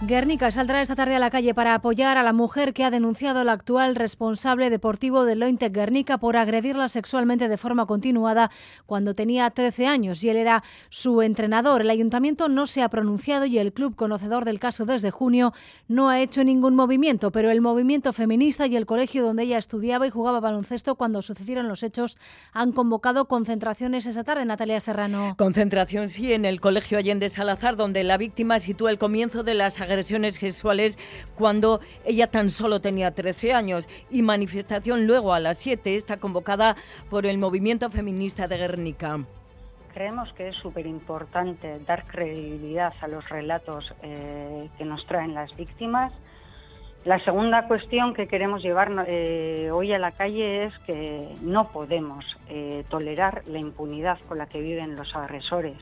Guernica saldrá esta tarde a la calle para apoyar a la mujer que ha denunciado al actual responsable deportivo del Lointe Guernica por agredirla sexualmente de forma continuada cuando tenía 13 años y él era su entrenador. El ayuntamiento no se ha pronunciado y el club conocedor del caso desde junio no ha hecho ningún movimiento, pero el movimiento feminista y el colegio donde ella estudiaba y jugaba baloncesto cuando sucedieron los hechos han convocado concentraciones esa tarde. Natalia Serrano. Concentración sí en el colegio Allende Salazar donde la víctima sitúa el comienzo de las agresiones sexuales cuando ella tan solo tenía 13 años y manifestación luego a las 7 está convocada por el movimiento feminista de Guernica. Creemos que es súper importante dar credibilidad a los relatos eh, que nos traen las víctimas. La segunda cuestión que queremos llevar eh, hoy a la calle es que no podemos eh, tolerar la impunidad con la que viven los agresores.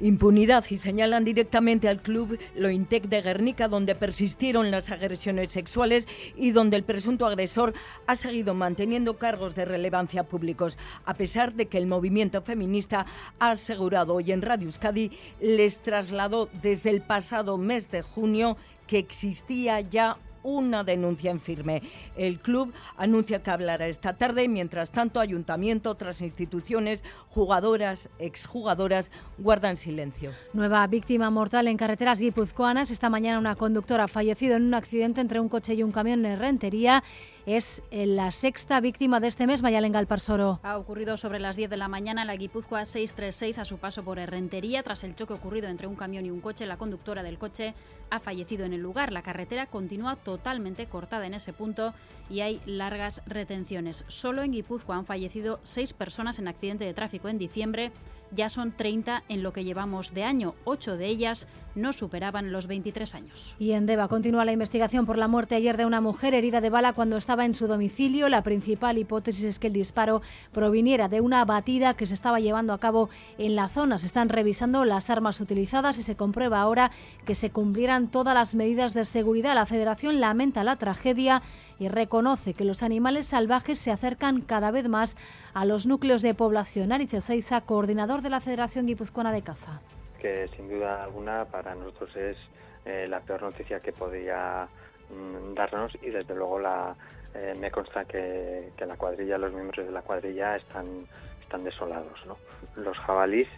Impunidad y señalan directamente al club Lointec de Guernica donde persistieron las agresiones sexuales y donde el presunto agresor ha seguido manteniendo cargos de relevancia públicos, a pesar de que el movimiento feminista ha asegurado hoy en Radio Euskadi les trasladó desde el pasado mes de junio que existía ya una denuncia en firme. El club anuncia que hablará esta tarde, mientras tanto ayuntamiento, otras instituciones, jugadoras, exjugadoras guardan silencio. Nueva víctima mortal en carreteras guipuzcoanas. Esta mañana una conductora ha en un accidente entre un coche y un camión en Rentería es la sexta víctima de este mes, Mayalen Galparsoro. Ha ocurrido sobre las 10 de la mañana en la Guipúzcoa 636 a su paso por Herrentería. Tras el choque ocurrido entre un camión y un coche, la conductora del coche ha fallecido en el lugar. La carretera continúa totalmente cortada en ese punto y hay largas retenciones. Solo en Guipúzcoa han fallecido seis personas en accidente de tráfico en diciembre ya son 30 en lo que llevamos de año. Ocho de ellas no superaban los 23 años. Y en Deva continúa la investigación por la muerte ayer de una mujer herida de bala cuando estaba en su domicilio. La principal hipótesis es que el disparo proviniera de una batida que se estaba llevando a cabo en la zona. Se están revisando las armas utilizadas y se comprueba ahora que se cumplieran todas las medidas de seguridad. La Federación lamenta la tragedia y reconoce que los animales salvajes se acercan cada vez más a los núcleos de población. Ariche Seiza, coordinador de la Federación Guipuzcoana de Caza. Que sin duda alguna para nosotros es eh, la peor noticia que podía mm, darnos y desde luego la, eh, me consta que, la cuadrilla, los miembros de la cuadrilla están, están desolados. ¿no? Los jabalís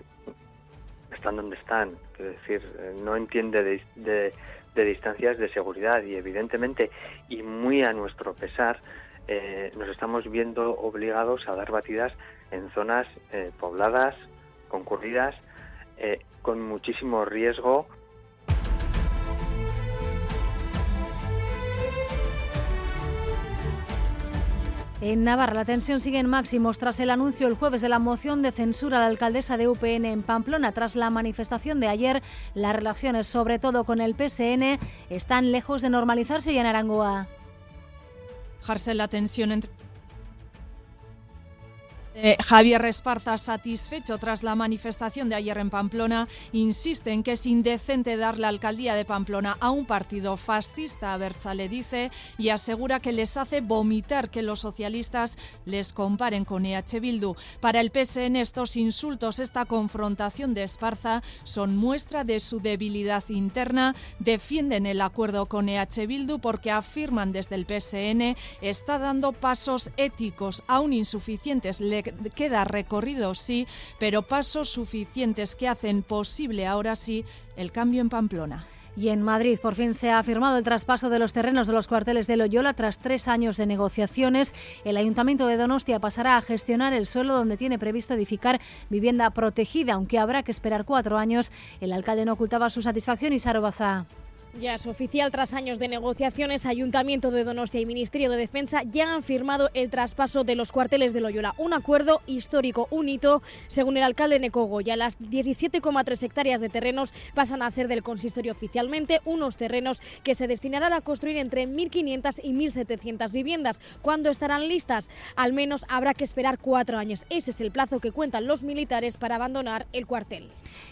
están donde están, es decir, no entiende de de distancias de seguridad y evidentemente y muy a nuestro pesar eh, nos estamos viendo obligados a dar batidas en zonas eh, pobladas, concurridas, eh, con muchísimo riesgo En Navarra, la tensión sigue en máximos tras el anuncio el jueves de la moción de censura a la alcaldesa de UPN en Pamplona. Tras la manifestación de ayer, las relaciones, sobre todo con el PSN, están lejos de normalizarse y en Arangoa. la tensión entre eh, Javier Esparza, satisfecho tras la manifestación de ayer en Pamplona, insiste en que es indecente dar la alcaldía de Pamplona a un partido fascista, le dice, y asegura que les hace vomitar que los socialistas les comparen con EH Bildu. Para el PSN estos insultos, esta confrontación de Esparza son muestra de su debilidad interna, defienden el acuerdo con EH Bildu porque afirman desde el PSN está dando pasos éticos aún insuficientes queda recorrido, sí, pero pasos suficientes que hacen posible ahora sí el cambio en Pamplona. Y en Madrid por fin se ha firmado el traspaso de los terrenos de los cuarteles de Loyola tras tres años de negociaciones. El Ayuntamiento de Donostia pasará a gestionar el suelo donde tiene previsto edificar vivienda protegida, aunque habrá que esperar cuatro años. El alcalde no ocultaba su satisfacción y Saro ya es oficial, tras años de negociaciones, Ayuntamiento de Donostia y Ministerio de Defensa ya han firmado el traspaso de los cuarteles de Loyola. Un acuerdo histórico, un hito, según el alcalde Necogo. Ya las 17,3 hectáreas de terrenos pasan a ser del consistorio oficialmente, unos terrenos que se destinarán a construir entre 1.500 y 1.700 viviendas. ¿Cuándo estarán listas? Al menos habrá que esperar cuatro años. Ese es el plazo que cuentan los militares para abandonar el cuartel.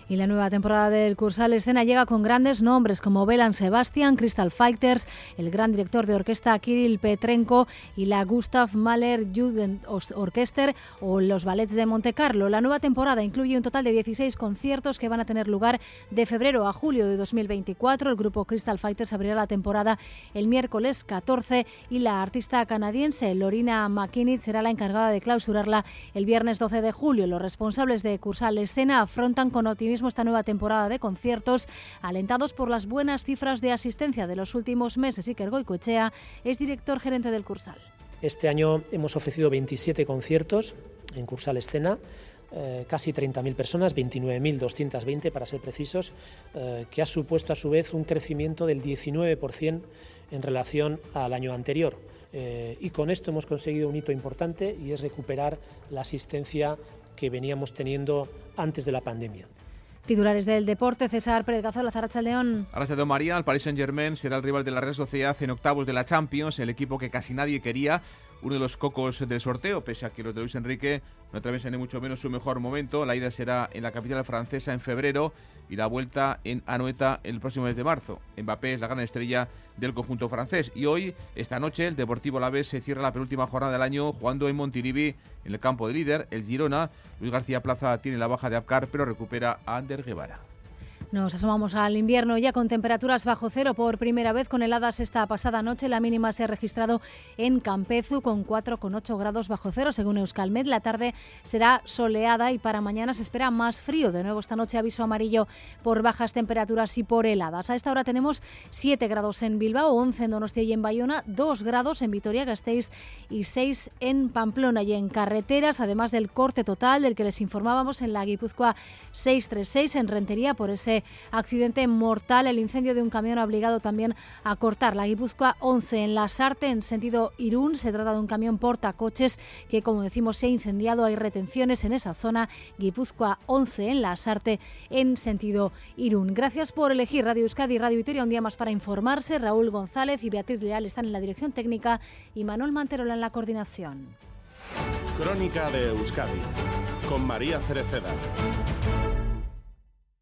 Y la nueva temporada del Cursal Escena llega con grandes nombres como Vela San Sebastián, Crystal Fighters, el gran director de orquesta Kirill Petrenko y la Gustav Mahler Jugend Orchester o los ballets de Monte Carlo. La nueva temporada incluye un total de 16 conciertos que van a tener lugar de febrero a julio de 2024. El grupo Crystal Fighters abrirá la temporada el miércoles 14 y la artista canadiense Lorina McKinney será la encargada de clausurarla el viernes 12 de julio. Los responsables de Cursal Escena afrontan con optimismo esta nueva temporada de conciertos, alentados por las buenas cifras de asistencia de los últimos meses. Iker Goicoechea es director gerente del Cursal. Este año hemos ofrecido 27 conciertos en Cursal Escena, eh, casi 30.000 personas, 29.220 para ser precisos, eh, que ha supuesto a su vez un crecimiento del 19% en relación al año anterior. Eh, y con esto hemos conseguido un hito importante y es recuperar la asistencia que veníamos teniendo antes de la pandemia. Titulares del deporte, César Pérez Gazola, Zaracha León. Don María, el Paris Saint-Germain será el rival de la Real Sociedad en octavos de la Champions, el equipo que casi nadie quería, uno de los cocos del sorteo, pese a que los de Luis Enrique no atraviesan ni mucho menos su mejor momento. La ida será en la capital francesa en febrero y la vuelta en Anoeta el próximo mes de marzo. Mbappé es la gran estrella del conjunto francés y hoy, esta noche, el Deportivo Laves se cierra la penúltima jornada del año jugando en Montilivi, en el campo de líder, el Girona. Luis García Plaza tiene la baja de Abcar, pero recupera a Ander Guevara. Nos asomamos al invierno ya con temperaturas bajo cero por primera vez con heladas esta pasada noche. La mínima se ha registrado en Campezu con 4,8 grados bajo cero según Euskalmet. La tarde será soleada y para mañana se espera más frío. De nuevo esta noche aviso amarillo por bajas temperaturas y por heladas. A esta hora tenemos 7 grados en Bilbao, 11 en Donostia y en Bayona, 2 grados en Vitoria-Gasteiz y 6 en Pamplona y en carreteras, además del corte total del que les informábamos en la Guipúzcoa 636 en Rentería por ese accidente mortal. El incendio de un camión ha obligado también a cortar la Guipúzcoa 11 en la Sarte en sentido Irún. Se trata de un camión portacoches que, como decimos, se ha incendiado. Hay retenciones en esa zona. Guipúzcoa 11 en la Sarte en sentido Irún. Gracias por elegir Radio Euskadi y Radio Vitoria un día más para informarse. Raúl González y Beatriz Leal están en la dirección técnica y Manuel Manterola en la coordinación. Crónica de Euskadi con María Cereceda.